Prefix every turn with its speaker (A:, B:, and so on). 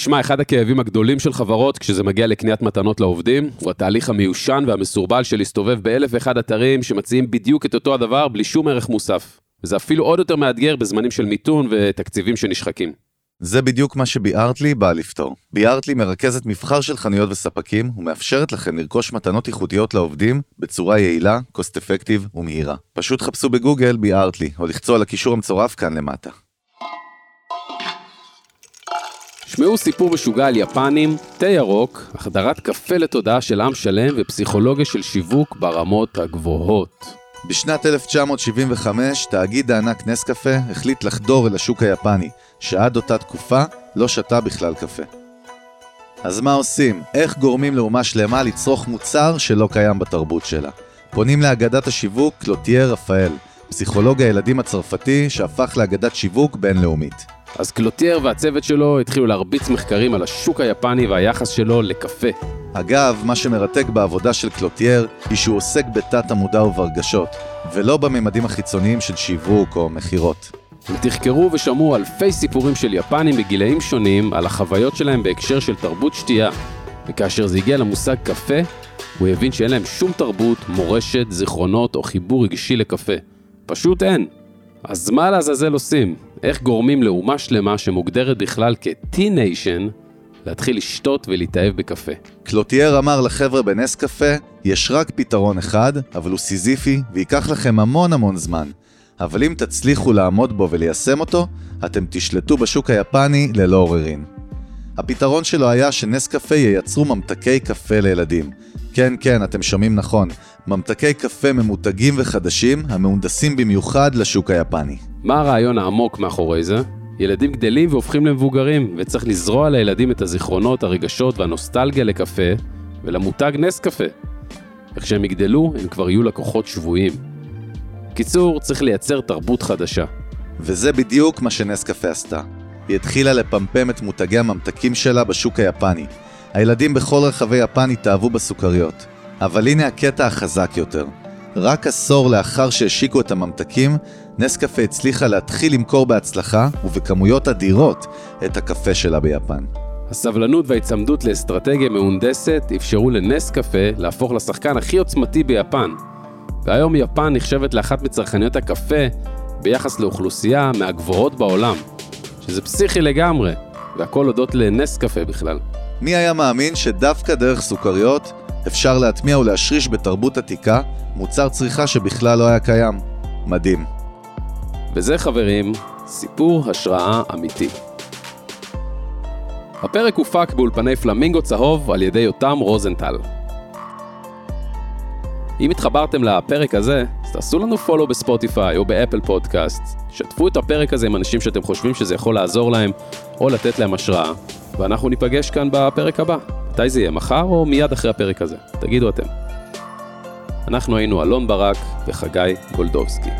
A: תשמע, אחד הכאבים הגדולים של חברות כשזה מגיע לקניית מתנות לעובדים, הוא התהליך המיושן והמסורבל של להסתובב באלף ואחד אתרים שמציעים בדיוק את אותו הדבר בלי שום ערך מוסף. וזה אפילו עוד יותר מאתגר בזמנים של מיתון ותקציבים שנשחקים.
B: זה בדיוק מה שביארטלי באה לפתור. ביארטלי מרכזת מבחר של חנויות וספקים ומאפשרת לכם לרכוש מתנות ייחודיות לעובדים בצורה יעילה, קוסט אפקטיב ומהירה. פשוט חפשו בגוגל ביארטלי, או לחצו על הקישור המצורף כאן למטה.
A: שמעו סיפור משוגע על יפנים, תה ירוק, החדרת קפה לתודעה של עם שלם ופסיכולוגיה של שיווק ברמות הגבוהות.
B: בשנת 1975, תאגיד הענק נס-קפה החליט לחדור אל השוק היפני, שעד אותה תקופה לא שתה בכלל קפה. אז מה עושים? איך גורמים לאומה שלמה לצרוך מוצר שלא קיים בתרבות שלה? פונים לאגדת השיווק קלוטייר רפאל, פסיכולוג הילדים הצרפתי שהפך לאגדת שיווק בינלאומית.
A: אז קלוטייר והצוות שלו התחילו להרביץ מחקרים על השוק היפני והיחס שלו לקפה.
B: אגב, מה שמרתק בעבודה של קלוטייר, היא שהוא עוסק בתת המודע וברגשות, ולא בממדים החיצוניים של שיווק או מכירות.
A: הם תחקרו ושמעו אלפי סיפורים של יפנים בגילאים שונים על החוויות שלהם בהקשר של תרבות שתייה, וכאשר זה הגיע למושג קפה, הוא הבין שאין להם שום תרבות, מורשת, זיכרונות או חיבור רגשי לקפה. פשוט אין. אז מה לעזאזל עושים? איך גורמים לאומה שלמה שמוגדרת בכלל כ-T-Nation להתחיל לשתות ולהתאהב בקפה?
B: קלוטייר אמר לחבר'ה בנס קפה, יש רק פתרון אחד, אבל הוא סיזיפי, וייקח לכם המון המון זמן. אבל אם תצליחו לעמוד בו וליישם אותו, אתם תשלטו בשוק היפני ללא עוררין. הפתרון שלו היה שנס קפה ייצרו ממתקי קפה לילדים. כן, כן, אתם שומעים נכון, ממתקי קפה ממותגים וחדשים, המהונדסים במיוחד לשוק היפני.
A: מה הרעיון העמוק מאחורי זה? ילדים גדלים והופכים למבוגרים, וצריך לזרוע לילדים את הזיכרונות, הרגשות והנוסטלגיה לקפה, ולמותג נס קפה. וכשהם יגדלו, הם כבר יהיו לקוחות שבויים. קיצור, צריך לייצר תרבות חדשה.
B: וזה בדיוק מה שנס קפה עשתה. היא התחילה לפמפם את מותגי הממתקים שלה בשוק היפני. הילדים בכל רחבי יפן התאהבו בסוכריות. אבל הנה הקטע החזק יותר. רק עשור לאחר שהשיקו את הממתקים, נס קפה הצליחה להתחיל למכור בהצלחה ובכמויות אדירות את הקפה שלה ביפן.
A: הסבלנות וההיצמדות לאסטרטגיה מהונדסת אפשרו לנס קפה להפוך לשחקן הכי עוצמתי ביפן. והיום יפן נחשבת לאחת מצרכניות הקפה ביחס לאוכלוסייה מהגבוהות בעולם. שזה פסיכי לגמרי, והכל הודות לנס קפה בכלל.
B: מי היה מאמין שדווקא דרך סוכריות אפשר להטמיע ולהשריש בתרבות עתיקה מוצר צריכה שבכלל לא היה קיים? מדהים.
A: וזה חברים, סיפור השראה אמיתי. הפרק הופק באולפני פלמינגו צהוב על ידי יותם רוזנטל. אם התחברתם לפרק הזה, אז תעשו לנו פולו בספוטיפיי או באפל פודקאסט. שתפו את הפרק הזה עם אנשים שאתם חושבים שזה יכול לעזור להם, או לתת להם השראה, ואנחנו ניפגש כאן בפרק הבא. מתי זה יהיה, מחר או מיד אחרי הפרק הזה? תגידו אתם. אנחנו היינו אלון ברק וחגי גולדובסקי.